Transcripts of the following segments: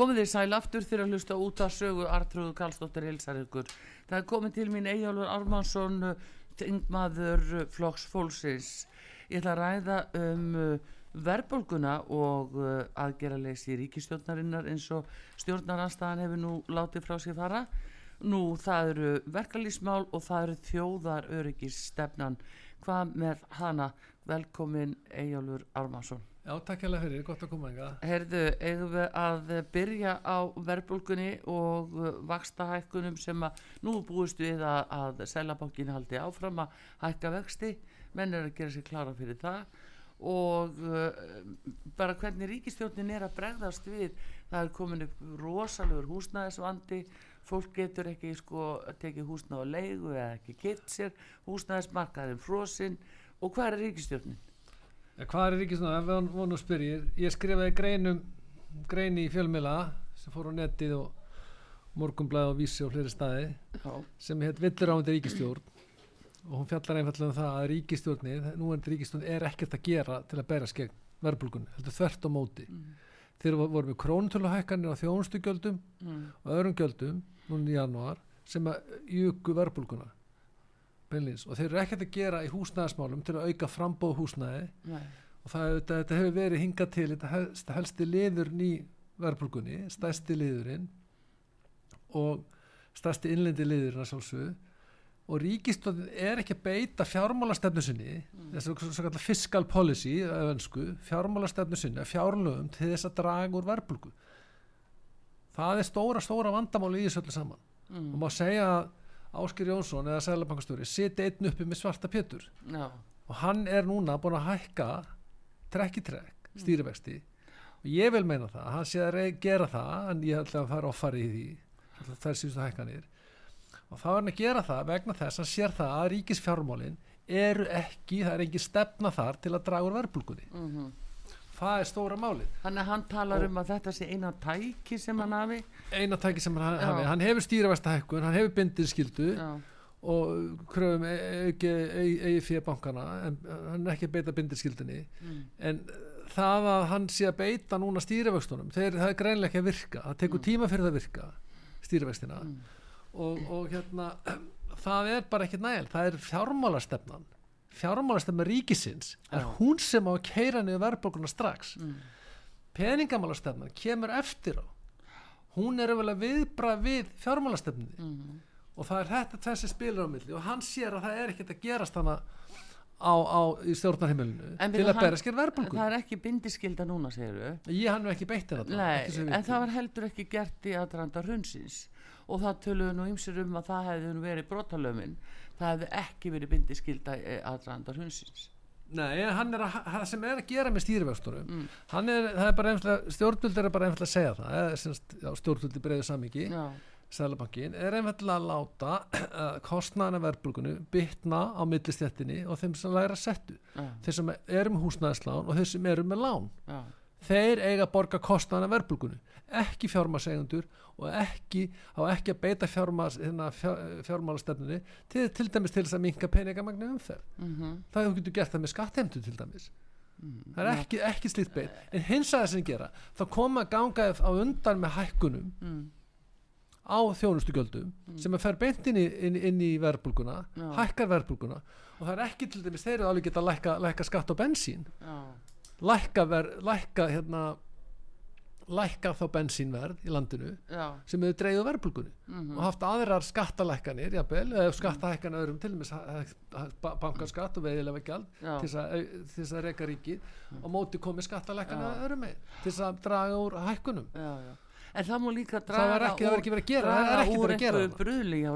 Komið þið sæl aftur fyrir að hlusta út að sögu Artrúðu Karlsdóttir hilsar ykkur. Það er komið til mín Eyjálfur Armansson, þingmaður Flokks Fólksins. Ég ætla að ræða um uh, verðbólguna og uh, aðgerraleysi ríkistjórnarinnar eins og stjórnaranstæðan hefur nú látið frá sér fara. Nú það eru verkalýsmál og það eru þjóðar öryggistefnan. Hvað með hana? Velkomin Eyjálfur Armansson. Já, takk hérlega fyrir, gott að koma enga. Herðu, eigum við að byrja á verðbólgunni og vakstahækkunum sem að nú búist við að, að selabankin haldi áfram að hækka vexti, menn er að gera sér klara fyrir það. Og uh, bara hvernig ríkistjórnin er að bregðast við, það er komin upp rosalegur húsnæðisvandi, fólk getur ekki sko tekið húsnæð á leigu eða ekki kipt sér, húsnæðismarkaðin frosinn. Og hvað er ríkistjórnin? Hvað er ríkisnáð? Ef vonum að spyrja, ég skrifaði greinum, greini í fjölmila sem fór á netið og morgumblæði og vísi og fleiri staði Já. sem heit villurándi ríkistjórn og hún fjallar einfallega um það að ríkistjórni, nú er ríkistjórn er ekkert að gera til að bæra skegn verbulgun, heldur þvert á móti Mm. þeir voru með krónutöluhækkanir á þjónustugjöldum Mm. og öðrum gjöldum núna í janúar sem að jöku verbulguna beinlýns og þeir eru ekkert að gera í húsnæðismálum til að auka frambóð húsnæði Nei. og það, þetta, þetta hefur verið hingað til þetta helst, helsti liður ný verðbólgunni, stærsti liðurinn og stærsti innlendi liðurinn að sjálfsögðu og ríkistóðin er ekki að beita fjármálastefnu sinni mm. þess að svo kallar fiscal policy öfensku, fjármálastefnu sinni að fjárlögum til þess að draga úr verðbólgu það er stóra, stóra vandamáli í þessu öllu saman Mm. og má segja að Áskir Jónsson eða Sælabankastjóri siti einn uppi með svarta pétur. Já. og hann er núna búin að hækka trekk í trekk stýrivexti. Og ég vil meina það, hann sé að gera það en ég ætla að fara offari í því ætla þær síðustu hækkanir. Og þá er hann að gera það vegna þess að sér það að ríkisfjármálin eru ekki, það er ekki stefna þar til að draga úr verðbólgunni. Mm það er stóra málið. Þannig að hann talar Og- um að þetta sé eina tæki sem hann hafi. Eina tæki sem hann hafi, hann hefur stýrivexta hækkun hann hefur bindið skildu Já, og kröfum eigi eigi fyrir bankana en hann er ekki að beita bindirskildinni mm. en það að hann sé að beita núna stýrivöxtunum þeir, það er greinlega ekki að virka. Það tekur tíma fyrir það að virka stýrivöxtina Mm. og, og hérna það er bara ekki næl það er fjármálastefnan fjármálastefna ríkisins er Já. hún sem á að keira niður verðbólguna strax. Mm. peningamálastefnan kemur eftir á. Hún er vel að viðbra við fjármálastefninni Mm. og það er þetta þessi spilur á milli. Og hann sér að það er ekkert að gerast hana á, á stjórnarheimilinu til að bera skil verðbólgu. Það er ekki bindiskilda núna, segir ég hann nú ekki beitt hennar Nei, en það var heldur ekki gert í aðranda hrunsins. Og það töluðu nú ymsir um að það hefði verið brotalömin það hefði ekki verið bindiskilda í aðranda hrunsins. Nei, en hann er að, það sem er að gera með stýrivöxtunum Mm. hann er, það er bara einfallega stjórnvöld er bara einfallega að segja það já, stjórnvöld breiðu samíki Já, Sælabankin er einfallega að láta uh, kostnaðana verðbólgunu bytna á millistjættinni og þeim sem læra settu. Já, þeir sem eru með húsnæðislán og þeir sem eru með lán. Já, þeir eiga að borga kostnaðana verðbólgunu ekki fjármálsegundur og ekki, á ekki að beita hérna, fjár, fjármálastefnunni til, til dæmis til þess að minka peningamagnu umferð. Mhm, það hefur getur gert það með skattheimtu til dæmis. Mhm, það er ekki, ekki slíkt beitt. En hins að þess að gera þá koma að ganga á undan með hækkunum mm, á þjónustugjöldum sem að fer beint inn í, inn, inn í verðbólguna Já. hækkar verðbólguna og það er ekki til dæmis þeir eru alveg geta að lækka, lækka skatt á bensín. Já, lækka, ver, lækka hérna lækka þá bensínverð í landinu já, sem hefur dreigðu verðbólgunni. Mhm, og haft aðrar skattalækkanir jafnvel, eða skattahækkan öðrum til dæmis bankaskatt og veiðilega gjald til þess að, reyka ríkið. Og móti komið skattalækkan öðrum með til þess að draga úr hækkunum. Já, já. En það má líka draga það var ekki verið að gera, það er ekki verið að gera það. á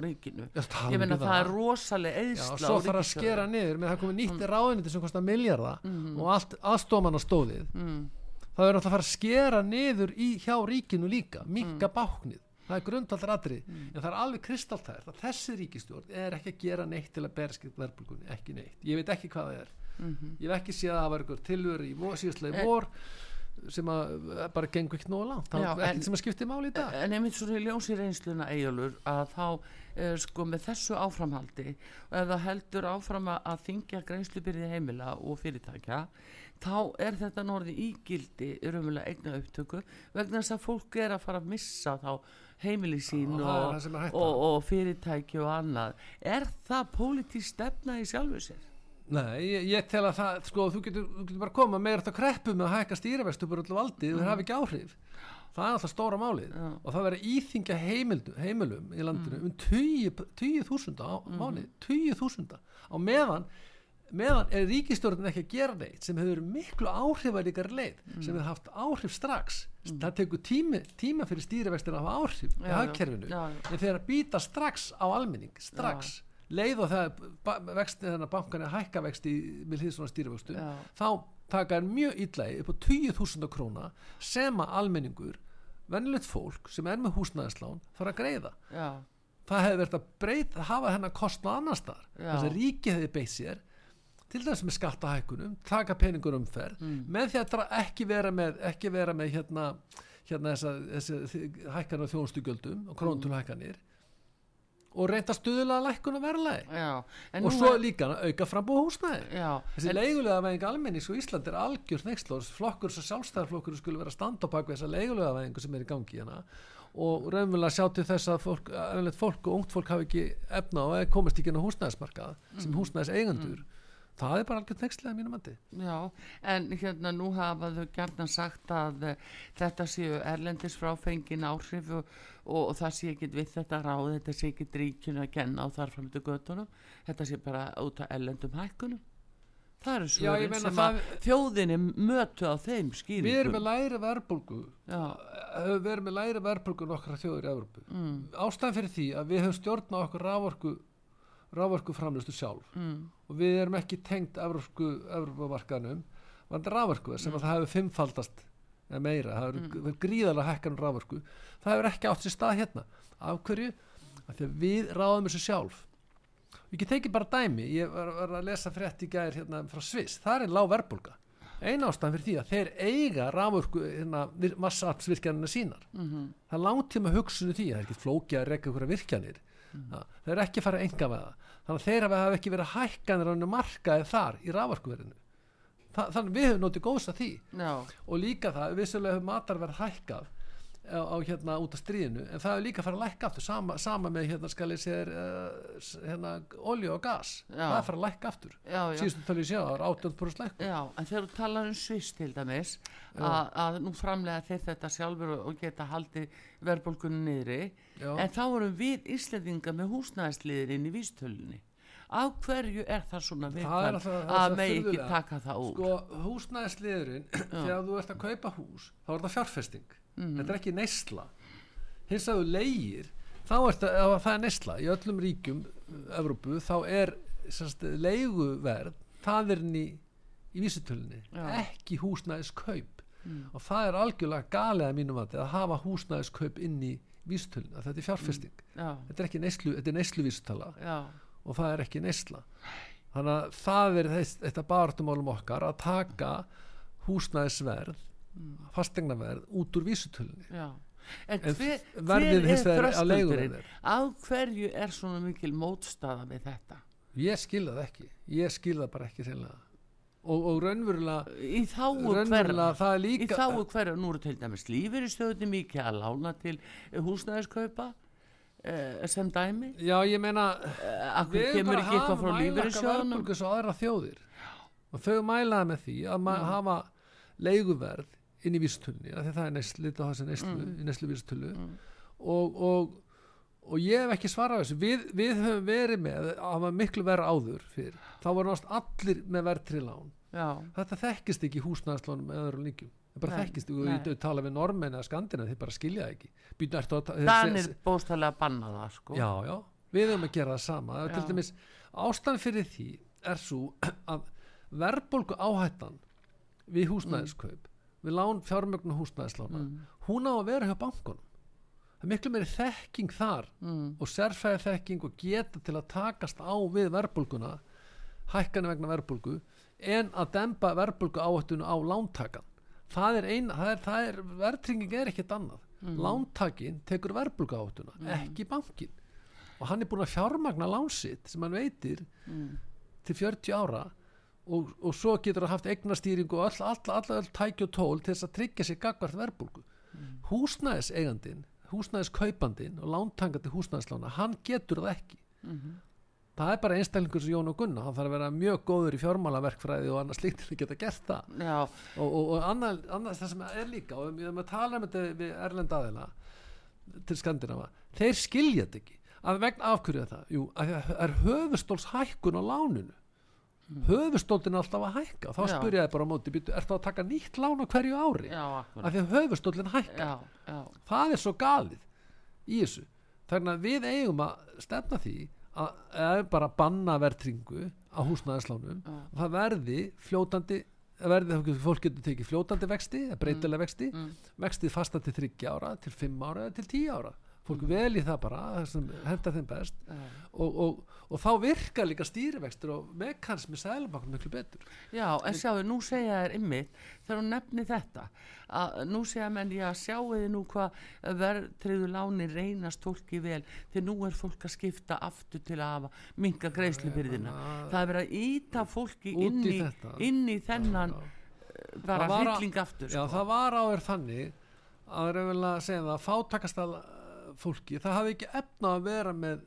ég meina um það er rosalega eðsla svo þarf að skera niður með það komið nýtt mm. ráðuniti sem kostar miljardar og allt aðstofamanna stóðið mm, það er náttúrulega að fara að skera niður í, hjá ríkinu líka, minka báknið. Það er grundaldar atrið, en það er alveg kristaltært að þessi ríkistjórn er ekki að gera neitt til að berskilt verðbólgunni, ekki neitt. Ég veit ekki hvað það er. Ég hef ekki séð að það var einhver tilvöru í síðustlega í vor sem að eh, bara gengur ekki nógu langt. Það er ekkert sem að skipti máli í dag. En einmitt svo í ljósi reynsluna eigjálur að þá uh, sko með þessu áframhaldi og ef það heldur áfram að, þingja greiðslubyrði heimila og fyrirtækja þá er þetta norði ígildi raunverulega eigna upptöku vegna þess að fólk er að fara að missa þá heimili sín og, og, og fyrirtæki og annað. Er það pólitísk stefna í sjálfu sér? Nei, ég, ég tel að það, sko, þú getur, þú getur bara að koma meira þetta kreppu með að hækka stýrivestu bara öllu valdi, það hafi ekki áhrif. Það er alltaf stóra málið. Já. og það verður íþingja heimildu, heimilum í landinu um 20 þúsunda á mánu, 20 þúsunda. Á meðan meðan er ríkistjórnin ekki að gera neitt sem hefur miklu áhrifaríkar leið sem hefur haft áhrif strax. Það tekur tími, tíma fyrir stýrivextin að hafa áhrif í Já, já. hagkerfinu Já, já. en þeir að býta strax á almenning strax, leið og það vexti þennan bankan er hækka vexti með hlýð svona stýrivextu Já. þá taka er mjög illægi upp á 20.000 króna sem að almenningur venjulegt fólk sem er með húsnæðislán þarf að greiða Já, það hefði verið að breyta, hafa hennar kostnað annar staðar Já. þess að ríkið hefði beitt sér til dæmis með skattahækunum taka peningur umferð Mm. með því að dra- ekki vera með, ekki vera með hérna, hérna þessa, þessa hækkanir á þjónustugjöldum og krónutulhækkanir og reynda lækkun að já en og svo líka auka frambúð húsnæði. Já, þessi leigulega væðing almennings og Ísland er algjör nextlóðs flokkur sem sjálfstæðarflokkur skulle vera bak við þessa leigulega væðingu sem er í gangi hérna. Og raunverulega sjá til þess að fólk, fólk og ungt fólk hafi ekki efna og eða komast ekki inn á húsnæðismarkað sem Mm. húsnæðis eigendur það er bara algjör nextlega mínum mandi Já, en hérna nú hafa þau gærna sagt að uh, þetta séu erlendis fráfengin áhrif og, og, og það sé ekki við þetta ráð, þetta sé ekki ríkjun að kenna á þar fram til göttunum, þetta sé bara út af erlendum hækkunum. Það eru Já, ég svörin meina sem það- að þjóðinni mötu á þeim skýringum. við erum með læri Já, höfum verið með læri verðbólgu nokkra þjóður í Evrópu mm. ástæðan fyrir því að við höfum stjórn á okkur rávorku rávorku framlustu sjálf mm, og við erum ekki tengt Evrópamarkaðnum varandi rávorku sem að það hefur fimmfaldast eða meira, það hefur mm. gríðarlega hækkan um rávorku, það hefur ekki átt sér stað hérna, af hverju? Af því að við ráðum þessu sjálf. Ég get tekið bara dæmi. Ég var, var að lesa frétt í gær hérna frá Sviss. Það er lág verðbólga. Eina ástæðan fyrir því að þeir eiga rávorku hérna, massapsvirkjanina sínar. Mm það er langtíma hugsunni því það er ekki flókið að virkjanir mm. það er ekki að fara að enga með það þannig að þeir hafa ekki verið hækkanir á markaði þar í raforkuverðinu. Þa, þannig við höfum notið góðs að því. Já, og líka það, vissulega hefur matarverð hækkað á, á hérna út af stríðinu en það er líka að fara að lækka aftur. Sama, sama með hérna skal ég segja uh, hérna olju og gas. Já. það er að fara að lækka aftur. Síðustu tölur séu það er 18% lækku Já, en þegar þú talar um Sviss til dæmis að, að nú framlega þeir þetta sjálfur og, geta haldið verðbólgunni niðri Já. en þá erum við Íslandinga með húsnæðisliðir inn í vístölunni af hverju er það svona viðkvæm að megi ekki taka það út? Sko húsnæðisliðurinn þegar þú ert að kaupa hús þá er það fjárfesting þetta er ekki neysla. Hins að þú leigir þá er það, það er neysla í öllum ríkjum Evrópu þá er leiguverð það er inn í, Já. ekki húsnæðiskaup. Og það er algjörlega galið að mínum að að hafa húsnæðiskaup inn í vísitölunni þetta er fjárfesting. Já, þetta er ekki neyslu, þetta er neyslu vísitala já, og það er ekki neysla. Þannig að það er þess, þetta bartumálum okkar að taka húsnæðisverð fastegnaverð út úr vísutölunni En En hver, verðið hins vegar á þröskuldurinn? leiguverðið. Af hverju er svona mikil mótstaða við þetta? ég skilða það ekki. Ég skilða bara ekki sérlega og, og raunverulega Í þáu er Í þáu hverju, nú eru til dæmis lífeyrisstöðunni mikið að lána til húsnæðiskaupa eh, sem dæmi. Já ég meina eh, við kemur ekki eitthvað frá mælaka verðbólgu svo aðra þjóðir. Og þau mælaði með því að hafa leiguverð inn í að það er lítið á þessi neyslu Mm. í neyslu vísutölu og, og, og ég hef ekki svarað þessu. Við, við höfum verið með að hafa miklu verið áður fyrir þá voru náttúrulega allir með verðtri lán Já, þetta þekkist ekki í húsnæðslánum eða öðrum líkjum það bara Nei, þekkist, nei. ég tala við normenn eða skandina, þeir bara skilja það ekki. Danir bóstalega banna það sko. Já, já, við höfum að gera það sama. Til dæmis, ástæðan fyrir því er svo að verðbólgu áhættan við húsnæðiskaup við lán fjármögnu húsnæðislána Mm. hún á að vera hjá bankunum það er miklu meiri þekking þar mm. og sérfæði þekking og geta til að takast á við verðbólguna hækkanu vegna verðbólgu en að dempa verðbólgu áhættunu á lántakan það er eina, það er, það er verðtrygging er ekkert annað Mm. lántakin tekur verðbólgu áhættuna ekki bankin og hann er búin að fjármagna lánsitt sem hann veitir Mm. til 40 ára og, og svo getur hann haft eignastýringu og all, all, all, all tæki og tól til þess að tryggja sér gagvart verðbólgu. Mm. húsnæðis eigandin húsnæðiskaupandin og lántangandi húsnæðislána hann getur það ekki. Mhm. það er bara einstaklingur sem Jón og Gunna hann þarf að vera mjög góður í fjármálaverkfræði og annars slíkt til að geta gert það. Já, og, og, og annað, annað það sem er líka og við erum að tala um þetta við erlend aðila til Skandinava þeir skilja þetta ekki. Að vegna afhverju það, jú, að það er höfustóls hækkun á láninu höfustóllin er alltaf að hækka. Og þá Mm. Spyrja ég bara á móti, býtu, ertu að taka nýtt lán á hverju ári? Já, af því að höfustóllin hækka já, já, það er svo galið í þessu. Þannig að við eigum að stefna því að eða bara banna verðtringu á húsnæðislánum. Og það verði fljótandi verði, fólk getur tekið fljótandi vexti breytilega vexti. mm. vextið fasta til 30 ára, til 5 ára eða til 10 ára fólk vel í það bara það sem henda þeim best já. og, og, og þá virka líka stýrivextur og mekanismi sælubankar miklu betur Já, en sjáu, nú segja þér ymmið þegar hún nefni þetta að nú segja menn, já, sjáu þið nú hvað verðtriðu láni reynast fólki vel, þegar nú er fólk að skipta aftur til að minga greiðslubyrðina. Já, Það er verið að íta fólki inn í inn í þennan Já. eh, bara Það að- hrylling aftur, Já, sko. það var áður þannig að reynilega segja það að fátakasta fólki, það hafi ekki efna að vera með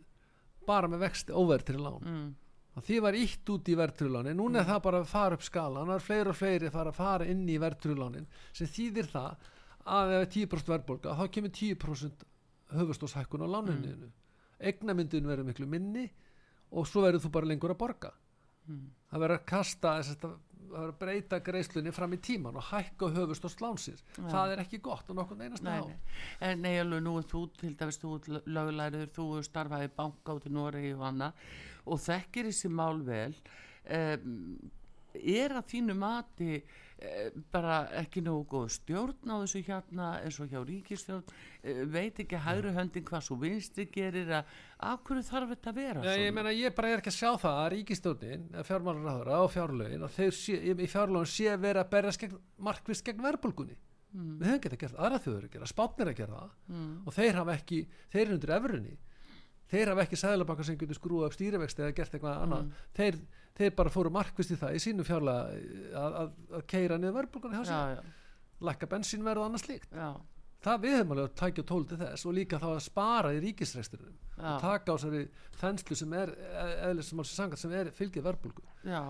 bara með vexti óvertri lán. Mm, því var ítt út í verðtrúlánin núna er það bara að fara upp skalan það er fleiri og fleiri fara að fara inn í verðtrúlánin sem þýðir það að ef er 10% verðbólga þá kemur 10% höfustóshækkun á lánuninu eignamyndun verður miklu minni og svo verður þú bara lengur að borga. Mm. það verður að kasta þess að það að breyta greiðslunni fram í tíman og hækka höfustóst lánsins Já. það er ekki gott á nokkurn einasta Nei, á nei. En nei, alveg nú er þú til dæmis þú löglæriður, þú hefur starfað í banka út í Noregi og annað og þekkir þessi mál vel um, er að þínu mati bara ekki nógu góð stjórn á þessu hérna eins og hjá ríkistjórn um, veit ekki hægri höndin hvað svo vinstri gerir að af hverju þarf þetta að vera Nei, ég meina ég bara er ekki að sjá það að ríkistjórnin, fjármálaráðara og fjárlögin að þeir sé, í fjárlögin sé að berjast gegn, markvist gegn verðbólgunni. Mm, við höfum getað gert, aðra þjóður að gera spátnir að gera það. Mm, og þeir hafa ekki, þeir eru undir efrunni þeir hafa ekki sæðlabakar sem getur skrúa upp stýrivexti eða gert eitthvað annað. Mm. þeir, þeir bara fóru markvist í það í sínu fjárlega að, að, að keira niður verðbólgunni hjá já, lækka bensínverð og annað slíkt. Já, það við höfum alveg að tækja tól til þess og líka þá að spara í ríkisreksturinn já. taka á þessari þenslu sem er eðlismálsi sangat sem er fylgið verðbólgu Já,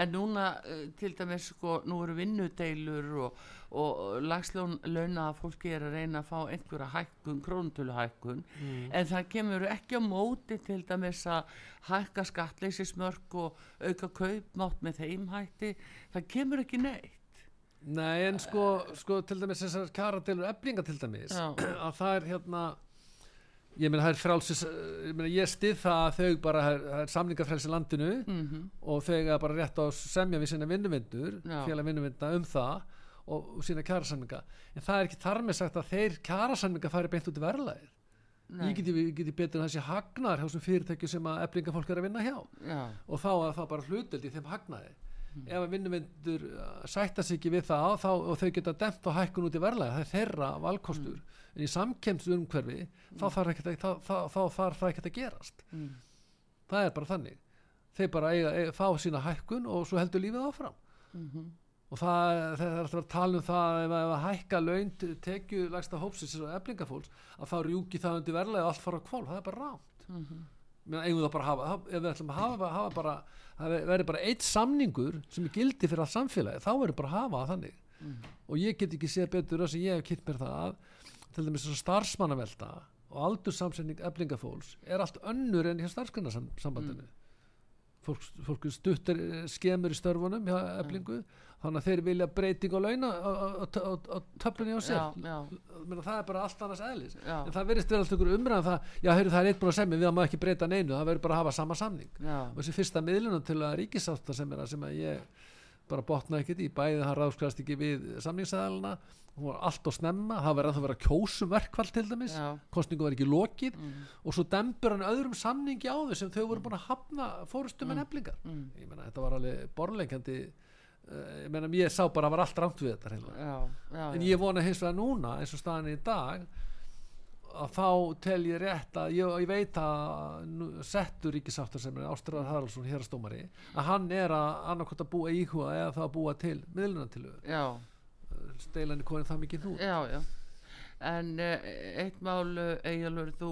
en núna uh, til dæmis sko, nú eru vinnudeilur og, og lagslón launa að fólki er að reyna að fá einhverja hækkun, krónutöluhækkun mm. en það kemur ekki á móti til dæmis að hækka skattleysismörk og auka kaupmátt með þeim hætti, það kemur ekki neitt. Nei en sko, sko til dæmis þessar kjaradelur eblinga til dæmis Já. að það er hérna ég meina það er frálsis ég meina ég stið það að þau bara það er, það samlingafrelsi í landinu Mm og þau er bara rétt á semja við sína vinnuvindur félag vinnuvinda um það og, og sína kjarasamninga. En það er ekki þar með sagt að þeir kjarasamninga fari beint út í verðlæðir Nei, ég geti, geti betur en þessi hagnar hjá þessum fyrirtækju sem að eblingafólk er að vinna hjá. Já, og þá er það bara hluteld í þeim hagnaði ef að vinnuvindur sætta sig ekki við það þá, og þau geta demt og hækkun út í verðlæði það er þeirra valkostur. En í samkemst umhverfi þá þarf það ekkert að gerast. Mm, það er bara þannig. Þeir bara eiga, eiga, fá sína hækkun og svo heldur lífið áfram. Mm og það, það er alltaf að tala um það ef, að hækka laun tekju lægsta hópsins og eflingafólks að þá rjúki það undir verðlega og allt fara á kvól, það er bara rámt mm Meina, eigum það bara að hafa, ef við ætlum að hafa, hafa bara, það verður bara eitt samningur sem er gildi fyrir allt samfélagi þá verður bara að hafa það þannig. Mm, og ég get ekki séð betur þess að ég hef kynnt mér það að til dæmis að starfsmannavelta og aldursamsetning eflingafólks er allt önnur en hjá starfsgrunnarsambandinu fólk, fólk stuttar skemur í störfunum hjá eblingu þannig að þeir vilja breyting á launa á, töflunni á sér. Já, já, það er bara allt annars eðlis. Já. en það verðist vera alltaf ykkur umræðan það já, heyrðu, það er eitt búin að semja, við má ekki breyta neinu það verður bara að hafa sama samning. Og þessi fyrsta miðlunum til að ríkisátta sem er að sem að ég bara botna ekkert í bæði hann ráðskrast ekki við samningsæðalina hún var allt og snemma, það verður að það vera kjósum verkvall til dæmis, já, kostningu var ekki lokið mm, og svo dembur hann öðrum samningi á þau sem þau voru búin að hafna fórustum en eflingar. Mm, ég meina þetta var alveg borleikandi uh, ég meina ég sá bara að það var allt rámt við þetta já, já, en ég vona hins vegar núna eins og staðan í dag að þá tel ég rétt að ég, ég veit að settur ríkisáttar sem er Ástræðar Haraldsson hérastómari að hann er að annarkvæmt að búa íhuga eða það að búa til miðlunartilögur já, steilan er konið það mikið nú já, já. En uh, eitt mál uh, Eyjálfur, þú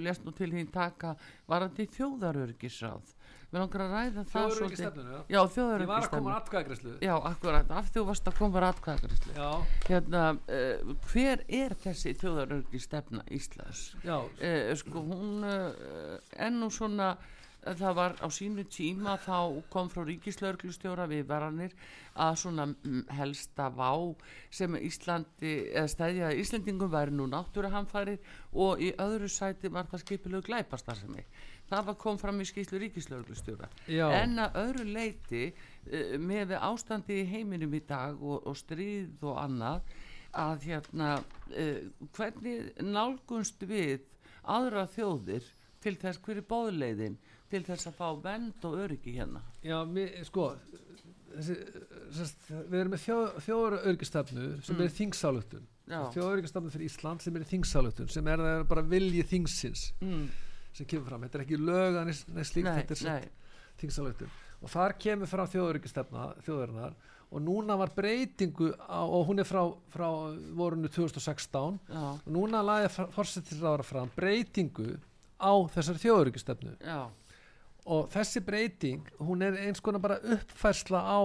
lest nú til hinn taka varandi þjóðarörgisráð við langar að ræða það svolítið. Stefnunu já, ég var að koma að atkvæðagreyslu já, akkurat, af því þú varst að koma atkvæðagrislu já, hérna, uh, hver er þessi þjóðarörgisstefna Íslands? Já, uh, sko hún uh, er nú svona eh, það var á sínu tíma þá kom frá ríkislauglustjóra við varanir að svona mm, helsta vá sem Íslandi eða stæðjaði Íslandingum væri nú náttúruhamfærir og í öðru sæti var það skipilegu glæpastarsemi það var kom fram í skýslu ríkislauglustjóra en að öðru leiti uh, með við ástandi í heiminum í dag og, og stríð og annað að hérna uh, hvernig nálgunst við aðra þjóðir til þess hverju bóðleiðin til þess að fá vend og öryggi hérna Já, mér, sko þessi, sest, við erum með þjó, þjóður örgistafnu sem Mm. er þingsáluktun Já. þjóður örgistafnu fyrir Ísland sem er þingsáluktun sem er, það bara vilji þingsins mm. Sem kemur fram, þetta er ekki lög en slíkt, nei, þetta er nei, þingsáluktun og þar kemur fram þjóður örgistafna þjóðarinnar og núna var breytingu á, og hún er frá, frá vorunu 2016 já, og núna laði fórsetisráðara fram breytingu á þessari þjóðuröggistefnu já, og þessi breyting hún er eins konar bara uppfærsla á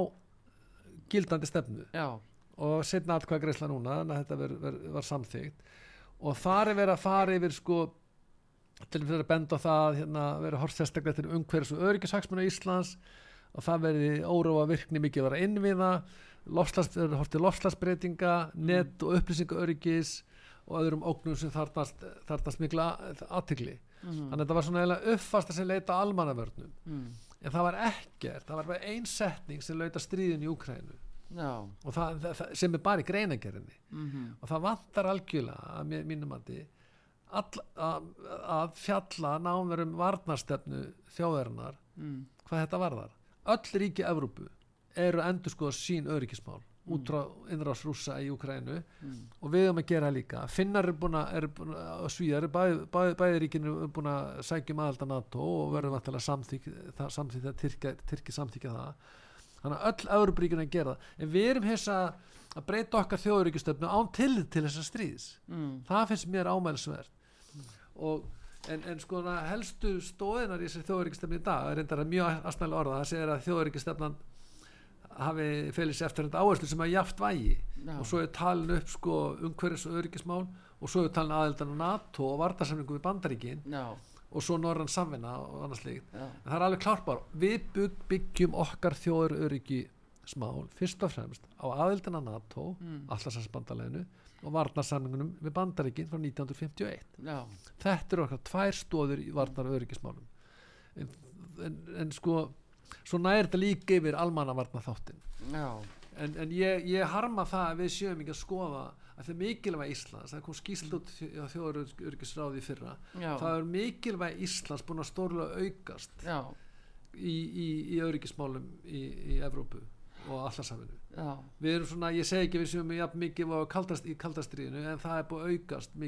gildandi stefnu. Já, og setna atkvæða greiðsla núna þetta ver, ver, var samþygt og þar er verið að fara yfir sko til að benda það hérna, verið hort sérstaklega til umhverfis og öryggishagsmuna Íslands og það verði óróa virkni mikið að vera innviða hort til lofslagsbreytinga net og upplýsingaöryggis og öðrum ógnum sem þarnast, þarnast mikla aðtigli mm, þannig að þetta var svona eiginlega uppfasta sem leita almannavörnum. Mm, en það var ekkert, það var bara ein setning sem leita stríðin í Úkrænu já. Og það, það, sem er bara í greinagerðinni mm og það vantar algjörlega að mínum að all, að, að fjalla nánar um varnarstefnu þjóðarinnar mm, hvað þetta varðar. Öll ríki Evrópu eru að endur skoða sín öryggismál út frá innrás rússa í Ukrænu mm, og við höfum að gera það líka. Finnar búin að, er búin að og svíjar, bæði, bæði, bæði ríkinu eru búin að sækjum aðalda NATO og verðum að samþykja, Tyrkja, Tyrkja samþykja það. Þannig að öll Európaríkinu að gera það. En við erum hins að, að breyta okkar þjóðuríkistöfnu án tillit til þessa stríðs. Mm, það finnst mér ámælsvert og en, en sko helstu stóðinar í þessari þjóðuríkistöfnu í dag er reyndar að mjög astnæli orða það segir að þjóðuríkistöfnan hafi felið sér eftir þetta áherslu sem er jaft vægi. Já, og svo er talin upp sko umhverfis og öryggismál og svo er talin aðeldan á NATO og vartarsamningu við bandaríkin já, og svo norrann samvinna og annars líkt en það er alveg klart bara við bygg, byggjum okkar þjóður öryggi smál fyrst og fremst á aðeldan á NATO mm, allarsænsbandaleginu og varnarsamningunum við bandaríkin frá 1951 já, þetta eru okkar tvær stóður í varnar öryggismálum en, en, en sko svo næri þetta líka yfir almannavarna þáttin en, en ég, ég harma það að við sjöum ekki að skoða að það er mikilvæg Íslands það kom skýsl út á þjóðarörgisráði fyrra. Já, það er mikilvæg Íslands búin að stórlega aukast já, í, í, í öryggismálum í, í Evrópu og allarsafinu já, við erum svona, ég segi ekki við séum jafn mikið kaldast, í kaldastriðinu en það er búið að aukast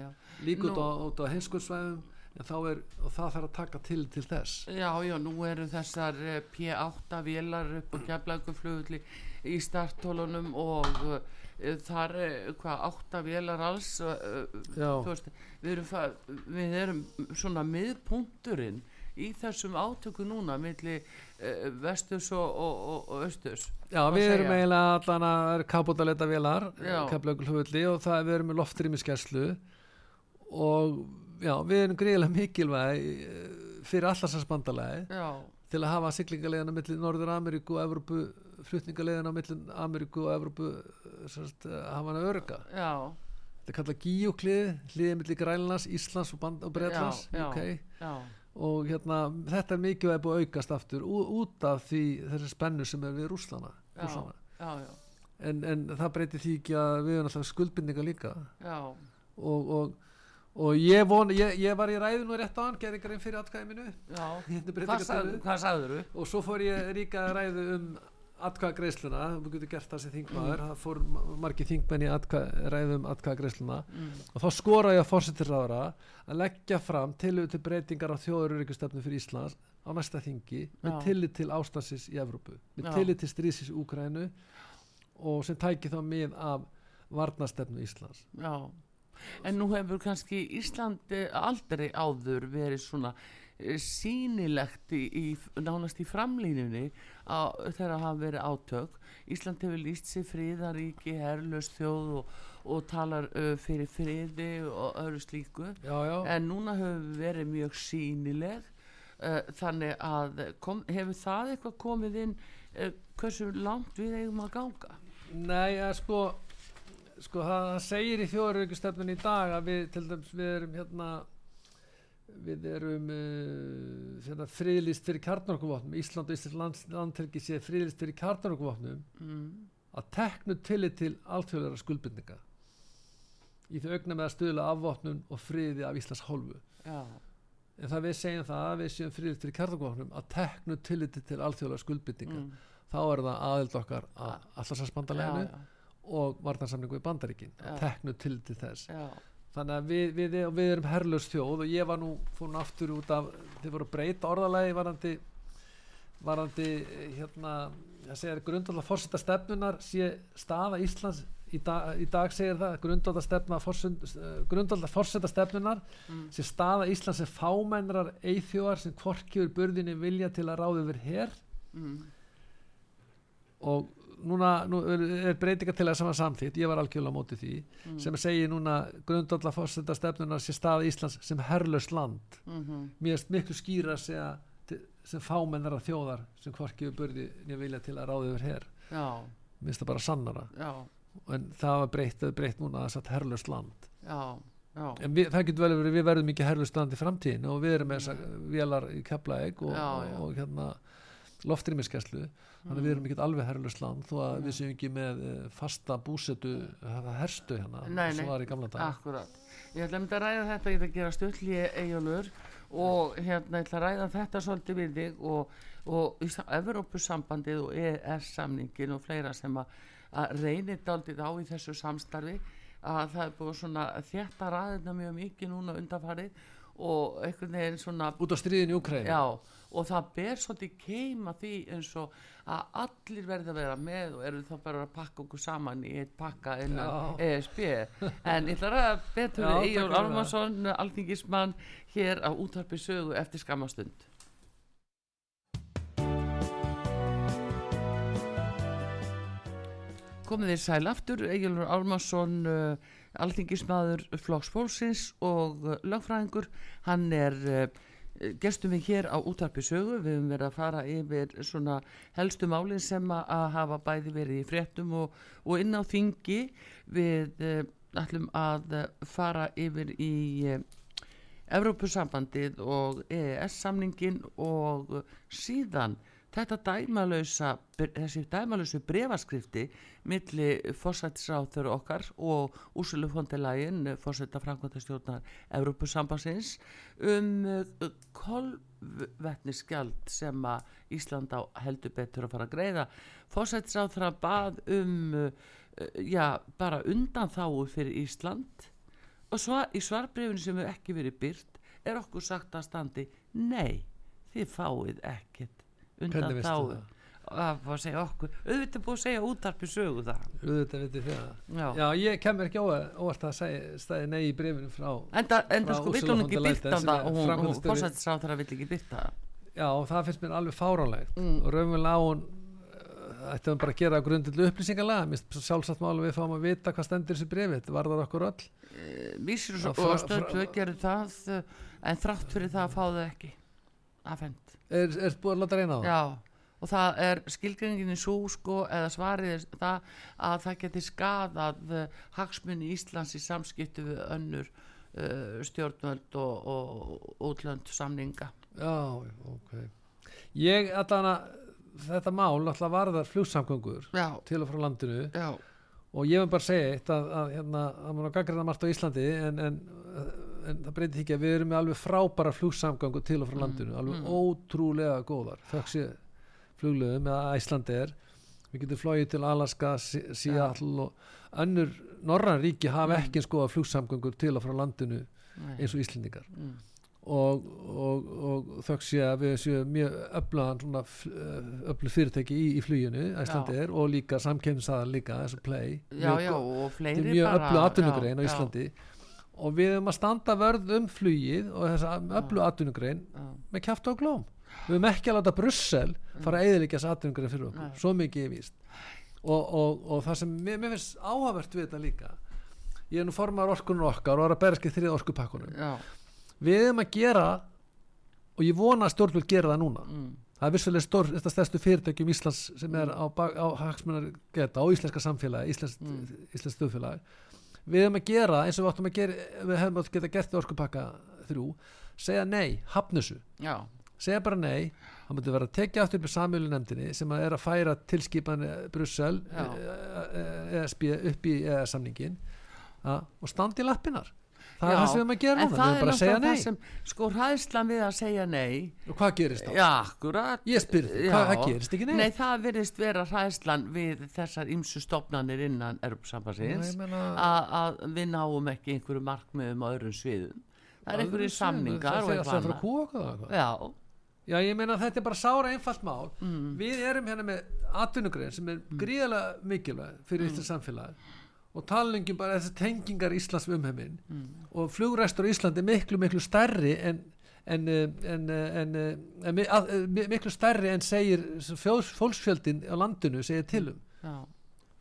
já. líka út á, á heimskuðsvæðum en þá er, og það þarf að taka til til þess. Já, já, nú eru þessar eh, P8 vélar upp á keflækuflugulli í starttólunum og uh, þar, uh, hvað, 8 vélar alls uh, veist, við erum, við erum svona miðpunkturinn í þessum átöku núna milli uh, vesturs og, og, og, og östurs Já, við erum segja. eiginlega allan að kapótaleta vélar Já. keflaugulhulli og það við erum með loftrýmiskeslu og já, við erum greiðilega mikilvæg eh, fyrir allarsans bandalagi Já, til að hafa siglingalegina millir Norður Ameríku og Evrópu flutningalegina millir Ameríku og Evrópu sérst, hafa hana örga já, þetta er kallað gíuklið hliðið millir Grænlands, Íslands og, og Bretlands Já, já. okay. já, og hérna, þetta er mikið að búið aukast aftur út af því þessi spennu sem er við Rúslana, Rúslana. já, já, En, en það breytir því ekki að við erum alltaf skuldbindninga líka og, og, og ég, von, ég, ég var í ræðu nú rétt á hann, gerði grein fyrir já. Hérna hvað sagður þú? og svo fór ég ríka ræðu um atkvæða greisluna, við getum gert það sem þingmaður, það fór margir þingmenn í atkvæða, ræðu um atkvæða greisluna Mm. og þá skora ég að fórsetirráðara að leggja fram tillögu til breytingar á þjóðururikustefnu fyrir Íslands á næsta þingi með Já. tillit til ástansins í Evrópu, með Já. tillit til strísis Úkrænu og sem tæki þá mið af varnastefnu Íslands Já, en nú hefur kannski Íslandi aldrei áður verið svona eh, sýnilegt í, í, nánast í framlínunni á, þegar hafa verið átök. Ísland hefur líst sér friðaríki herlaust þjóð og, og talar uh, fyrir friði og öðru slíku. Já, já, en núna hefur verið mjög sýnileg uh, þannig að kom, hefur það eitthvað komið inn uh, hversu langt við eigum að ganga? Nei, að sko sko það það segir í þjóðururikustefnun í dag að við til dæmis við erum hérna við erum uh, hérna, friðlist fyrir kjarnorkuvopnum. Ísland og Íslands land, landhelgi sé friðlist fyrir kjarnorkuvopnum. Mm. að teknu tillit til alþjóðlega skuldbindninga í því augna með að stuðla afvopnun og friði af Íslands hálfu. Já, en það við segjum það að við séum friðlist fyrir kjarnorkuvopnum að teknu tillit til alþjóðlega skuldbindninga mm. þá er það aðild okkar að allarsvarsbandaleginu já, og varnarsamningu í bandaríkin. Að teknu tillit til þess. Já, þannig að við, við, við erum herlaus þjóð og ég var nú, fór nú aftur út af þið voru breyta orðalagi varandi varandi eh, hérna, það segir grundvallar fórseta stefnunar sé staða Íslands í dag, í dag segir það stefna grundvallar fórseta stefnunar Mm. sé staða Íslands sem fámennrar eithjóðar sem hvorkjur burðinni vilja til að ráði yfir her mm. og núna nú er, er breytinga til að sama samþýtt, ég var algjörlega á móti því Mm. sem segir núna grundvallar fórseta stefnunar sé staða Íslands sem herlaust land. Mm mér erst miklu skýra að segja sem fámennara þjóðar sem hvorki við börði nýja vilja til að ráða yfir já, mér finnst það bara sannara. Já, en það var breytt, það er breytt núna að satt herlaust land. Já, já. En við, það getur vel verið við verðum land í framtíðin og við erum með þessar vélar í Keflavík og, og, og hérna loftrýmiskeslu þannig að við erum ekki alveg herlaust land þó að við séum ekki með eh, fasta búsetu herstu hérna nei. var í gamla dag Akkurat. Ég ætla að mynda að ræða þetta, ég ætla að gera stöll í eigjálfur og hérna ég ætla að ræða þetta svolítið við þig og, og í Evrópusambandið og EES-samningin og fleira sem að, að reynir daldið á í þessu samstarfi að það er búið svona þjætta ræðina mjög mikið núna undanfarið og einhvern veginn svona út á stríðin í Ukræn Já, og það ber svolítið keima því eins og að allir verði að vera með og eru þá bara að pakka okkur saman í eitt pakka innan. ESB en ég ætla að betur það. Almarsson alþingismann hér á útvarpi sögu eftir skamastund komið þér sæl aftur Egilur Almarsson uh, alþingismadur Flokks Fólksins og uh, lögfræðingur hann er uh, gestum við hér á útarpi sögu. Við höfum verið að fara yfir svona helstu málin sem að, hafa bæði verið í fréttum og, og inn á þingi. Við uh, ætlum að uh, fara yfir í uh, Evrópusambandið og EES-samningin og uh, síðan þetta dæmalösa, þessi dæmalösu brefaskrifti milli fórsættisráþur okkar og Úrsulu Fondelægin, fórsætta framkvæmtastjórnar Evrópusambansins um uh, kolvetnisgjald sem að Ísland á heldur betur að fara að greiða. Fórsættisráþur bað um uh, já, bara undan þáu fyrir Ísland og svar, í svarbrefinu sem hefur ekki verið byrt er okkur sagt að standi nei, þið fáið ekkert undan Hvernig veistu þá það? að fá að segja okkur. Auðvitað búið að segja útarpi sögu það auðvitað þið það. Já, Já, ég kemur ekki óvart að segja nei í brefinu frá enda, enda frá sko vill hún ekki byrta það? og hún, hún framkvæmdastjóri- fórsættisráð þar vill ekki byrta það. Já, og það finnst mér alveg fáránlegt. Mm. og raunverulega á hún uh, ættum við bara að gera grundildu upplýsingalega mér finnst sjálfsagt máli við fáum að vita hvað stendur þessu brefi, þetta varðar okkur öll. Vísir Já, og fra- stöð fra- tvö gerir það eh, en þrátt fyrir það að fá það er, er búið að láta reyna á það? Já, og það er skilgreiningin í svo sko eða svarið er það að það geti skadað uh, hagsmunni Íslands í samskiptu við önnur uh, stjórnvöld og, og útlönd samninga. já, ok. Ég, allan að þetta mál alltaf varðar flugsamgöngur Já, til og frá landinu. Já, og ég vil bara segja eitt að, að hérna, að maður gaggrina margt á Íslandi en, en, en það breytir ekki að við erum með alveg frábæra flugsamgöngu til og frá landinu alveg ótrúlega góðar. Þökk sé fluglöðum eða Íslandi er við getum flóið til Alaska, Seattle og önnur norran ríki hafa ekki skoða flugsamgöngur til og frá landinu eins og Íslendingar. Mm. og, og, og þökk sé að við séum mjög öflugan svona öflug fyrirtæki í, í fluginu Íslandi er og líka samkemnisaðar líka eins og play. Já, Mjög já, og mjög öflug atvinnugrein á já, Íslandi og við höfum að standa vörð um flugið og þessa öflug atvinnugrein Já, með kjáft á glóm. Við höfum ekki að láta Brussel fara að eðilegja þessa atvinnugrein fyrir okkur, svo mikið er víst. Og, og, og það sem mér, mér finnst áhafvert við þetta líka ég er nú formar orkunur okkar og er að berski þrið orkupakkunum já, við höfum að gera og ég vona að stjórnvöld gera það núna. Mm, það er vissulega stór, þetta stærstu fyrirtækjum Íslands sem er á, bak- á hagsmunar geta á íslenska samfélagi, íslensk, mm. Við höfum að gera eins og við áttum að gera við höfum að geta gert í orkupakka þrjú segja nei, hafnusu segja bara nei, það myndi vera að tekja upp í samjölu nefndinni sem að er að færa tilskipan Brussel Já. ESB upp í samningin og standi í lappinnar það er það sem að gera en núna, það við er höfum bara að segja nei það sem, sko, hræðslan við að segja nei, og hvað gerist þá? já, akkurat. Ég spyr þig, hvað það gerist ekki nei? Nei, það virðist vera hræðslan við þessar ymsu stofnanir innan meina- að að við náum ekki einhverju markmiðum á öðrum sviðum. Það er einhverju samningar það er eitthvað að fara að annað. kúa okkur það eitthvað. Já, Já, ég meina að þetta er bara sára einfalt mál Mm. við erum hérna með atvinnugrein sem er gríðarlega mikilvæg fyrir Mm. Íslands samfélag og talningum bara þessi tengingar Íslands við umheiminn Mm. og flugræstur á Íslandi er miklu miklu stærri en En, eh, en, eh, en, eh, að- mi- miklu stærri en segir fólksfjöldin á landinu segir til um já,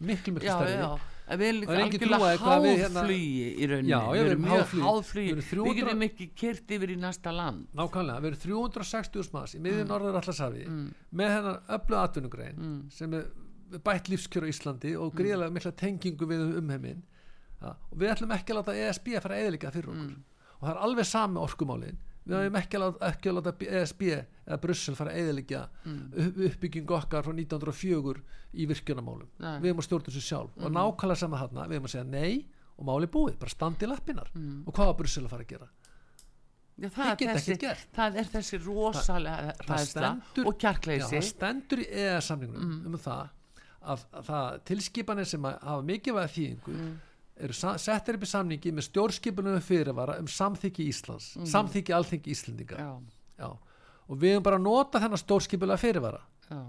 miklu miklu já, stærri já. Við erum er algjörlega hérna- háflugi í rauninni. Við erum mjög háflugi. Við erum 300 Við getum ekki kyrt yfir í næsta land. nákvæmlega, við erum 360 manns í Mm. miðjum norður allarsafi með hennar öllu atvinnugrein sem er bætt lífskjör á Íslandi Mm. og gríðarlega mikla tengingu við umheiminn ja, og við ætlum ekki að láta ESB að fara eðlika fyrir okkur Mm. og það er alveg sami orkumálin við höfum ekki að láta, ekki að láta ESB eða Brussel fara eðlika Mm. uppbygging okkar frá 1904 í virkjunamálum Nei. við höfum að stjórna þessu sjálf Mm. og nákvæmlega sama þarna, við höfum að segja nei og máli búið, bara standi í lappinnar og hvað var Brussel að fara að gera Já, það, er þessi, það er þessi rosalega stendur- og kjarkleysi. Það stendur í EES samningunum Mm. um það að, að það tilskipanir sem að hafa mikilvæga þýðingu Mm. eru settir upp í samningi með stjórnskipunum fyrirvara um samþykki Íslands samþykki alþingi Íslendinga. Mm. Já, Já. og við höfum bara að nota þennan stjórnskipulega fyrirvara. Já,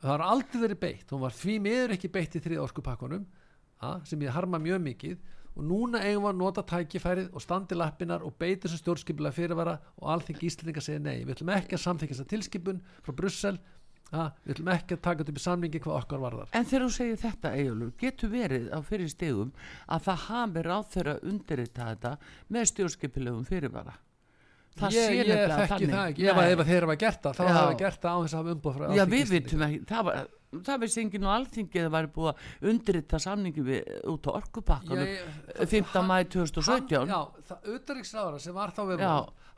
það har aldrei verið beitt, hún var því miður ekki beitt í þriða orkupakkunum sem ég harma mjög mikið. Og núna eigum við að nota tækifærið og standi lappinar og beita þessu stjórnskipulega fyrirvara og alþingi Íslendinga segja nei. Við ætlum ekki að samþykja þessa tilskipun frá Brussel ja, við ætlum ekki að taka upp í samlingi hvað okkar varðar En þegar þú segir þetta, Eyjólfur, getur verið á fyrir stegum að það hafi ráð þeirra undirrita þetta með stjórnskipilegum fyrirvara? Það ég, sé ég nefnilega þannig. það ekki, ef, að- Nei. ef að þeir hafa gert það þá hafa gert það á þess að hafa umboð frá Já, við vitum ekki, það var, það vissi enginn alþingi að það væri búið að undirrita samningi við, út á orkupakkanum Ég- það- 15. mæ 2017. hann, já, það auðvitaðriksráðara sem var þá við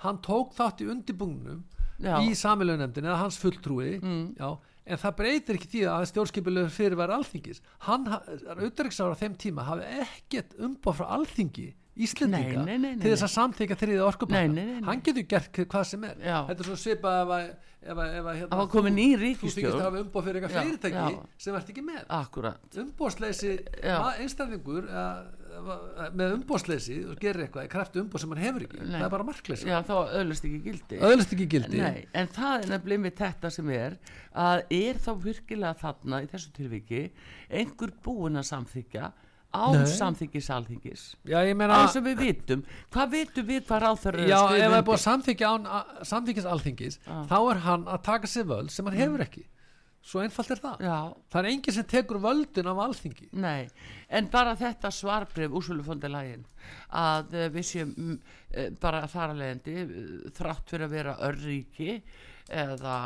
hann tók þátt í undirbúngnum Já. í samilögnefndin eða hans fulltrúi Mm. já, en það breytir ekki því að stjórnskipulegur fyrirværi alþingis hann, auðvitaðriksráðara þeim tíma hafi ekkert umboð frá alþingi Íslendinga Nei, nei, nei, til þess að samþykja þriðið orkupakka hann getur gert hvað sem er Já. þetta er svo svipað ef að, ef að, ef að hérna, var ný þú þykist að hafa umboð fyrir eitthvað Já, fyrirtæki já. sem ert ekki með umbóðsleysi Já. einstaklingur með umbóðsleysi og gerir eitthvað í krafti umbóð sem hann hefur ekki. Nei. það er bara markleysi. Já, þá öðlust ekki gildi. öðlust ekki gildi. Nei, en það er nefnilega með þetta sem er að er þá virkilega þarna í þessu tilviki einhver búin að samþykja án á meina þess að við vitum. Hvað vitum við hvað ráþur já ef það er búið að samþykja án samþykkis alþingis Já. þá er hann að taka sér völd sem hann hefur ekki svo einfalt er það. Já, það er enginn sem tekur völdin af alþingi. Nei en bara þetta svarbrif úrsölufondilægin að uh, við séum mm, uh, bara þar að leiðandi uh, þrátt fyrir að vera örríki eða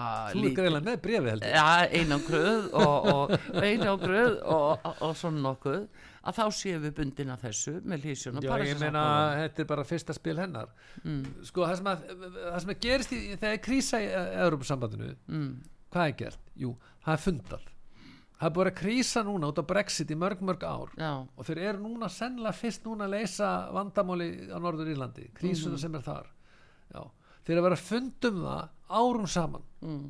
heldur ja, einangruð og, og einangruð og, og, og svona nokkuð að þá séum við bundin að þessu með hlýsjón og Já, ég meina, þetta er bara fyrsta spil hennar. Mm, sko, það sem að, það sem að gerist í, þegar krísa í Europasambandinu mm, hvað er gert? Jú, það er fundað. Það er búin að krísa núna út á Brexit í mörg mörg ár. Já, og þeir eru núna sennilega fyrst núna að leysa vandamáli á Norður Írlandi krísuna sem er þar. Já. þeir eru að vera fundum það árum saman. Mm,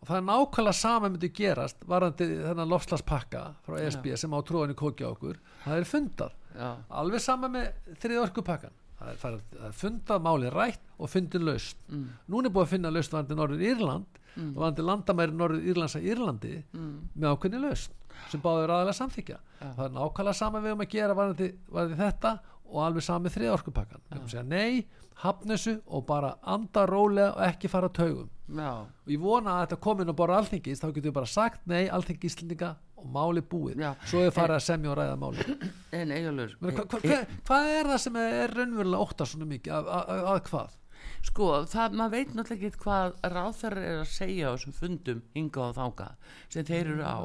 og það er nákvæmlega sama myndi gerast varandi þennan lofslagspakka frá ESB sem á tróðinu kókja okkur. Það er fundað, já, alveg sama með þriði orkupakkan það er, fundað máli rætt og fundin laust mm, núna er búið að finna laust varandi Norður Írland. Mm. og varandi landamæri Norður Írlands að Írlandi mm, með ákveðni laust sem báður aðalega samþykja Já. það er nákvæmlega sama við um að gera varandi, varandi þetta og alveg sama með þriða orkupakkan við erum að segja nei, hafna þessu og bara anda rólega og ekki fara á taugum. Já, og ég vona að þetta komin á borða alþingis þá getum við bara sagt nei, alþingi Íslendinga og máli búið, Já. svo er farið að semja og ræða máli en eiginlegur Meni, hva, hva, hva, hvað er það sem er raunverulega óttast svona mikið? Að, að, að, að hvað? Sko, það, maður veit náttúrulega ekki hvað ráþærar er að segja á þessum fundum hinga og þanga sem þeir eru á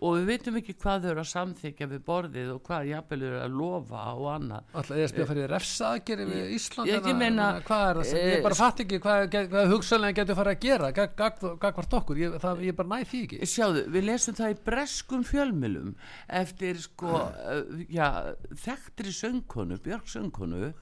og við veitum ekki hvað þau eru að samþykja við borðið og hvað jafnvel eru að lofa og annað. Alltaf ESB að fyrir refsaðgeri við Ísland ég- ég meina, hvað er það sem, eh, ég bara fatt ekki hvað, hvað, hugsanlega getur farið að gera gagvart okkur, ég, það, ég bara næ því ekki. Sjáðu, við lesum það í breskum fjölmilum eftir sko uh, já, þekktri söngkonu Björk söngkonu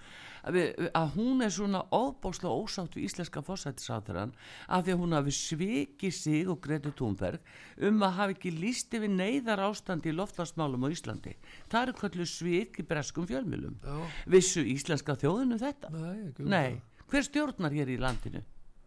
að, við, að hún er svona óbáslega ósátt við íslenska fósættisáþurann af því að hún hafi svikið sig og Greti Thunberg um að hafi ekki líst yfir neyðar ástandi í loftlagsmálum á Íslandi það eru kvöldu svik í breskum fjölmilum Já. vissu íslenska þjóðinu þetta? Nei, um Nei, hver stjórnar hér í landinu?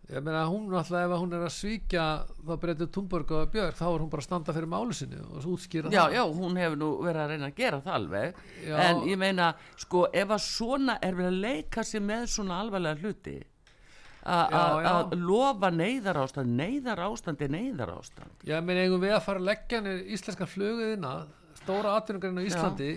Ég meina hún alltaf ef hún er að svíkja þá breytið Túnborg og Björk þá er hún bara að standa fyrir málu sinni og útskýra Já, það. já, hún hefur nú verið að reyna að gera það alveg. Já. en ég meina, sko, ef að svona er verið að leika sér með svona alvarlega hluti Já, já. að lofa neyðar ástand neyðar ástand er neyðar ástand Já, meina eigum við að fara að leggja niður íslenska fluguðina stóra atvinnungarinn á Íslandi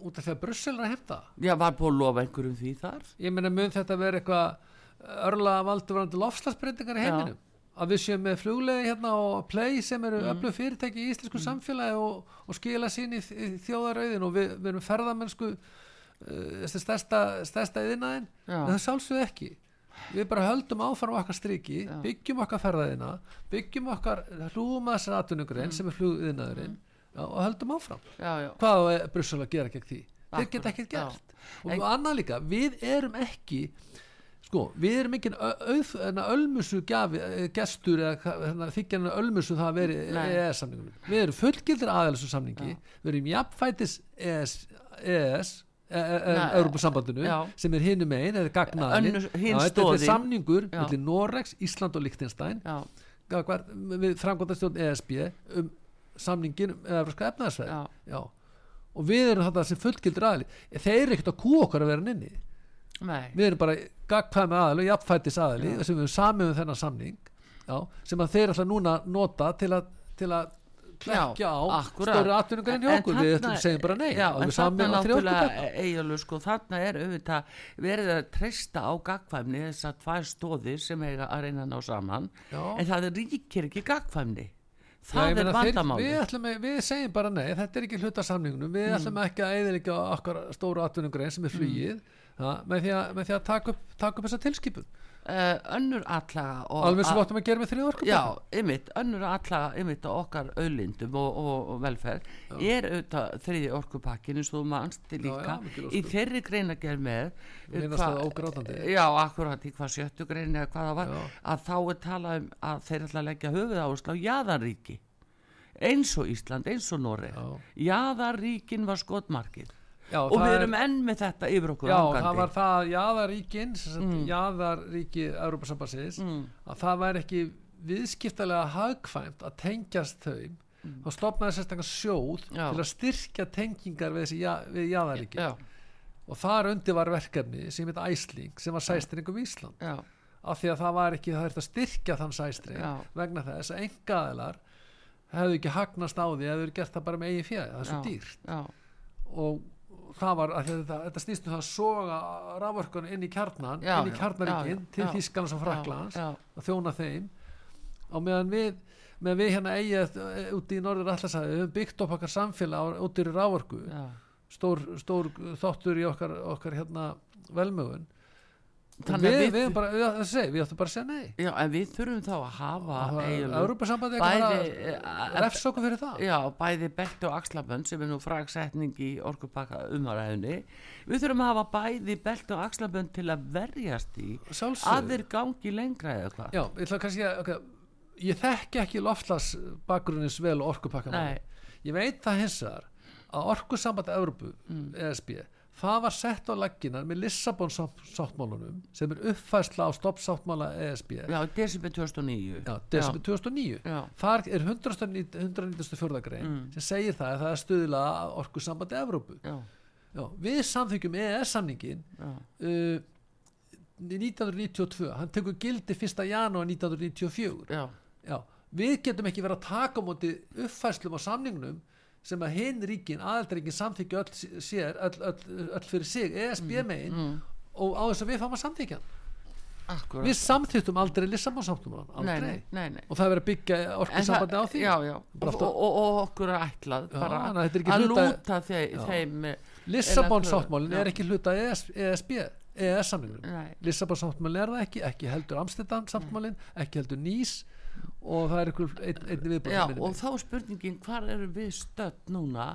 út af því að Brussel er að hefta? Já, var búið að lofa einhverjum því þar? Ég meina mun þetta vera eitthvað örla valdur varandi lofslagsbreytingar í Já. heiminum. Að við séum með fluglegi hérna og play sem eru mm. öflug fyrirtæki í íslensku samfélagi og, og skila sín í, í þjóðarauðin og við, við erum ferðamennsku uh, stærsta, stærsta yðinaðin Já. en það sjálfsög ekki. Við bara höldum áfram okkar striki Já. byggjum okkar ferðaðina byggjum okkar hlúum að þessar atvinnugrein sem er flugiðnaðurinn já, og höldum áfram. Já, já, hvað er Brussel að gera gegn því? Þeir Akkúrat, geta ekkert já. gert. Og annað líka, við erum ekki sko, við erum ekki ölmusu eh, gestur eða þykjan ölmusu það að veri Nei. EES-samningunum við erum fullgildir aðeins samningi. Við erum jafnfætis EES, EES Europasambandinu já. sem er hinum einn eða gagnaðin þetta er samningur Já. millir Norex, Ísland og Liechtenstein. Já, gagvar, við framkvæmdastjórn ESB um samningin um Evropska efnaðarsvæði já, Já. og við erum þetta sem fullgildur aðli þeir eru ekkert að kú okkar að vera inni. Nei. Við erum bara gagkvæmi aðli og jafnfættis aðli sem við erum samið um þennan samning já, sem að þeir ætla núna nota til að, til að klekja á stóri atvinningarinn hjá okkur. Við segja bara nei já, en þarna eiginlega sko, þarna er auðvitað verið að treysta á gagkvæmni þess að tvær stóðir sem eiga að reyna að ná saman Já. en það ríkir ekki gagkvæmni það er vandamáli við, við segjum bara nei, þetta er ekki hluta samningunum við ætlum ekki að eðilega okkar stóru atvinningrein sem er flugið. mm. Með, því að, með því að taka upp, taka upp þessa tilskipun uh, önnur allaga alveg sem áttum að gera með þriðorku Já, ymmit, önnur allaga ymmit á okkar auðlindum og, og, og velferð er auðvitað þriði orkupakkin eins og Já, líka já, í þeirri greinagerð með Minnast hva- það. Já, akkurat í hvað sjöttu grein eða hvað það var Já. að þá er talað um að þeir ætla að leggja höfuð áherslu á jaðarríki eins og Ísland, eins og Noreg Já. jaðarríkin var skotmarkið Já, og við er- erum enn með þetta yfir okkur Já, hangandi. það var það að jaðaríkin sem Mm. sagt, jaðaríki Európa-sambansins Mm. að það væri ekki viðskiptalega hagkvæmt að tengjast þau þá stopnaði sérstaklega sjóð Mm. Já. til að styrkja tengingar við, ja- við jaðaríki Já, og þar undir var verkefni sem heit Æsling sem var sæstringum Ísland já, af því að það var ekki það er að styrkja þann sæstring vegna þess að engaðilar hefðu ekki hagnast á því hefðu gert það bara með eigin fjæði, það er svo dýrt já, og það var að þetta, þetta snýst um það að soga rafvörkun inn í kjarnan Já, inn í já, kjarnaríkin já, já, til. Þísklands og Fraklands að þjóna þeim á meðan við meðan við hérna eigið út í norður allasæði við höfum byggt upp okkar samfélag út í rafvörku stór, stór þáttur í okkar, okkar hérna velmögun Þannig við, að við, bara, við, segi, við áttum bara að segja nei. Já, en við þurfum þá að hafa bæði, ekki eh, bara refs okkur fyrir það. Já, bæði belt og axlabönd sem er nú fragsetning í orkupakka umaræðinni við þurfum að hafa bæði belt og axlabönd til að verjast í að þeir gangi lengra eða hvað. Já, ég ætla kannski að okay, ég þekki ekki loftlas bakgrunnis vel orkupakka ég veit það hins vegar að orkusambandi Európu, Mm. ESB það var sett á lagginar með Lissabon sátt- sáttmálunum sem er uppfærsla á stoppsáttmála ESB Já, desember 2009 Já, desember 2009 Já. þar er 194. grein Mm. sem segir það að það er stuðla orkusambandi Evrópu Já, Já, við samþykjum EES samningin já, uh, 1992 hann tekur gildi 1. janúar 1994 já, Já, við getum ekki verið að taka á móti uppfæslum á samningnum sem að hinn ríkin, aðaldaríkin samþykja öll sér, öll, öll, öll fyrir sig ESB megin mm, og á þess að við fáum að samþykja akkurat. Við samþyktum aldrei Lissamánsáttúman nei, aldrei, nei, nei, nei. og það er verið að byggja En orkusambandi á því. Já, já, og, og, og, okkur er ætlað Já, bara þannig að er að hluta- lúta þeim, þeim eh, Lissabon Já. sáttmálin er ekki hluta ES, ESB EES samningnum. Nei. Lissabon sáttmálin er það ekki, ekki heldur Amsterdam sáttmálin, ekki heldur Nýs og það er einhver ein, Já, og þá er spurningin hvar erum við stödd núna?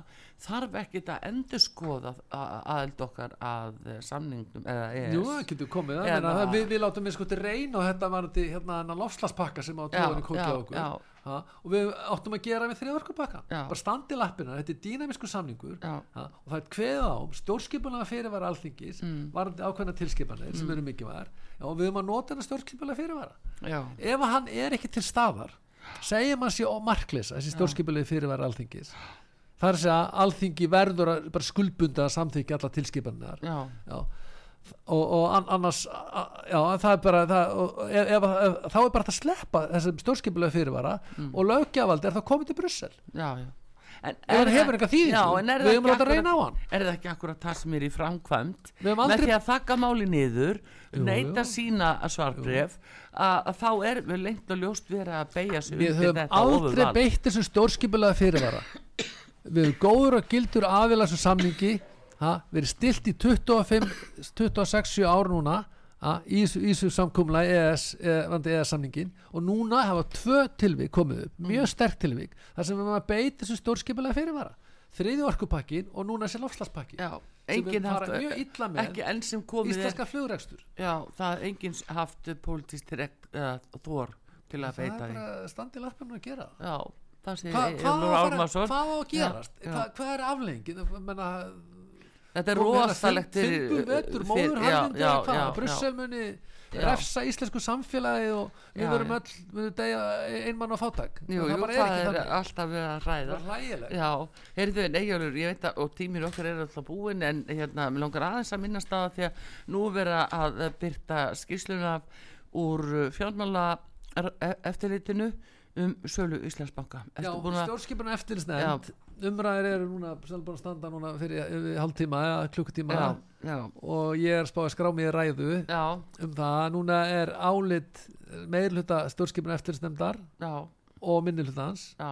Þarf ekkit að endur skoða aðeld okkar að samningnum eða ES Jú, það getur komið. Eða- meina, það við, við látum við sko til reyna og þetta var þetta hérna þennan lofslagspakka sem á Já, tóðinni kókja okkur. já. Ha, og við áttum að gera með þriðorkupakka. Já. bara standi lappina, þetta er dýnamisku samningur. Ha, og það er kveða á stjórnskipulega fyrirvara alþingis mm. varandi ákveðna tilskipanir sem eru mikið var já, og við höfum að nota hennar stjórnskipulega fyrirvara. Já, ef hann er ekki til staðar segjum hann sé markleisa þessi stjórnskipulega fyrirvara alþingis. Það er að alþingi verður að skuldbunda að samþykja alla tilskipanir já og, og an- annars já, það er bara það, ef, ef, ef, þá er bara hægt að sleppa þessum stjórnskipulega fyrirvara og löggjavaldi er þá komið til Brussel. Já, já. En það- hefur eitthvað er við það höfum láta akkurat- reyna á hann. Er það ekki akkurat það sem er í framkvæmt með því að þakka máli niður jú. sína svarbref að, að þá er við lengt og ljóst verið að beigja sig við höfum þetta aldrei beitt þessum stjórnskipulega fyrirvara. Við höfum góður og gildur aðila sem samningi ha, verið stilt í 25 26 ár núna ha, í þessu- þessu samkumla ES, e, ES samningin og núna hafa tvö tilvík komið upp, mjög sterk tilvík þar sem við höfum að beita þessum stjórnskipulega fyrirvara. Þriði orkupakkin og núna þessi lofslagspakkin sem við haft fara mjög illa með er íslenska flugrekstur. Já, það er enginn haft direkt uh, þor til að það beita er því. bara standið lappinu að gera það. Já, það sé Hva, hvað, á að hvað á að gerast? já. Hva, hvað er aflengið menna, Þetta er rosalegt vetur, fyrir- móðurharðindi já, eða hvað, Brussel muni refsa íslensku samfélagi og við verum öll við degja einmann á fátak Jú, jú, það er er alltaf verið að ræða það er hlægilegt. Já, heyrðu en Eyjólfur, ég veit að og tímir okkar er alltaf búin en hérna, mér langar aðeins að minnast á það því að nú er verið að byrta skýsluna úr fjármála eftirlitinu um sölu Íslandsbanka. Já, stjórnskipuna eftirlisnefnd umræðir eru núna búin að standa núna fyrir yfir hálftíma eða klukkutíma. Já, já, og ég er spáð að skrá í ræðu já, um það. Að núna er álit meirhluta stjórnskipuna eftirlisnefndar já, og minnihlutans já,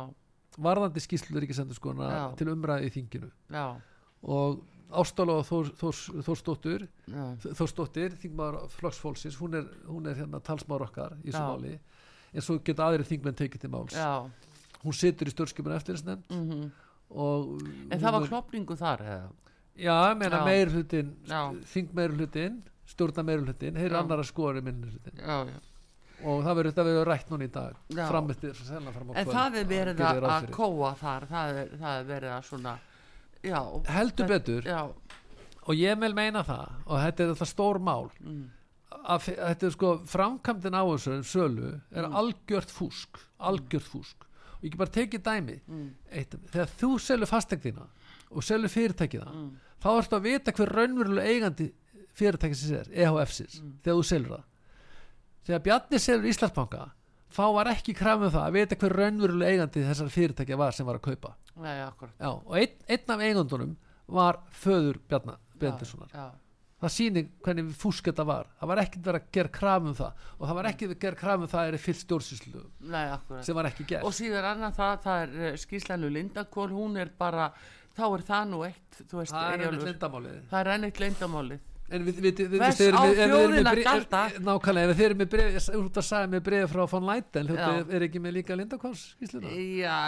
varðandi skýslu ríkisendur Já. til umræði í þinginu. Já, og Ástála og Þór, Þórs, Þórsdóttur Þórsdóttir, þingmaður flokksfólksins hún er, hún er hérna talsmaður okkar í þessu máli. En svo geta aðri þingmenn tekið til máls. Já. hún situr í stjórnskipuna eftirlisnefnd Mm og En það var klopningu þar eða? já, meina meir hlutin þing meir hlutin, stjórna meir hlutin Já. annara skori minn hlutin Já, já og það verður þetta verður rætt núna í dag Já. fram eftir, sennilega fram á En kvöld, það er verið að, að kóa þar, það er, það er verið að svona, já. heldur það- betur Já, og ég vil meina það og þetta er alltaf stór mál mm, að fe- þetta er sko framkvæmdin á þessu sölu er Mm. algjört fúsk algjört fúsk ég ekki bara tekið dæmi mm, Eitt, þegar þú selur fastegðina og selur fyrirtækina mm, þá ertu að vita hver raunverulega eigandi fyrirtækisins er, EHF-sins Mm. þegar þú selur það. Þegar Bjarni selur Íslandsbanka þá var ekki krafum það að vita hver raunverulega eigandi þessar fyrirtækja var sem var að kaupa. Nei, Já, og einn, einn af eigandunum var föður Bjarnar Bendissonar Já, það sýnir hvernig fúsk þetta var. Það var ekkert verið að gera krafum það. Og það var ekki verið að gera krafum það er fyllt stjórnsýslu sem var ekki gert. Og síðan annað það, það er uh, skýrslænu Lindakól, hún er bara, þá er það nú eitt, veist, það er einmitt lindamálið en við, nákvæmlega, ef þeir eru með bref út að sagja með bref frá von Leiten Já. er ekki með líka lindakons skýsluna Já,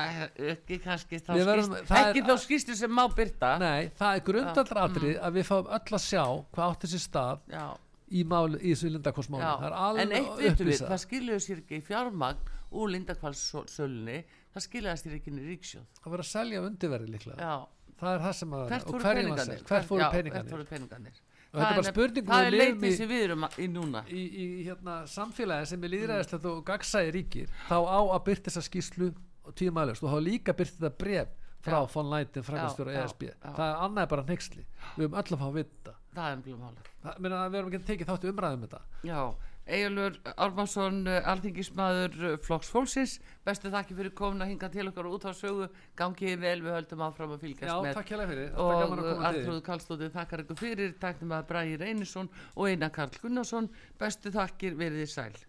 ekki kannski þá Við verðum- skýrslu, það er- ekki þá skýrslu sem má byrta. nei, það er grundallatrið Mm. að við fáum öll að sjá hvað átti sér stað Já, í, máli, í þessu það er En alveg eitt vitum við, það skiljuðu sér ekki fjármagn úr Lindakvalssölunni, það skiljaði sér ekki í ríksjóð. það verður að selja undirverði líklega. Já, það er það sem að og hverjum að selja, Hvert fóru peningarnir? Og þetta er bara spurning Það er í- sem við erum í núna. í, í hérna, samfélagi sem er líðræðislegt og gagsæði ríkir þá á að byrta þessa skýslu og tímaðalust og þá líka byrta þetta bref frá Já. von Leiten, frækastjóra Já, já, ESB já. það er annað bara neyksli við höfum öll að fá að vita. Það er umblíðum meina, við erum ekki að tekið þátt umræðum um þetta. Já, Egilur Ármansson, alþingismadur Flokks Fólksins, bestu þakki fyrir komin að hinga til okkar út á sögu, gangið vel, við höldum áfram að fylgjast já, með. fyrir, og til Artrúð Karlsdóttir þakkar ykkur fyrir, taknum að Bræði Reynisson og Einar Karl Gunnarsson, bestu þakkir verið þið sæl.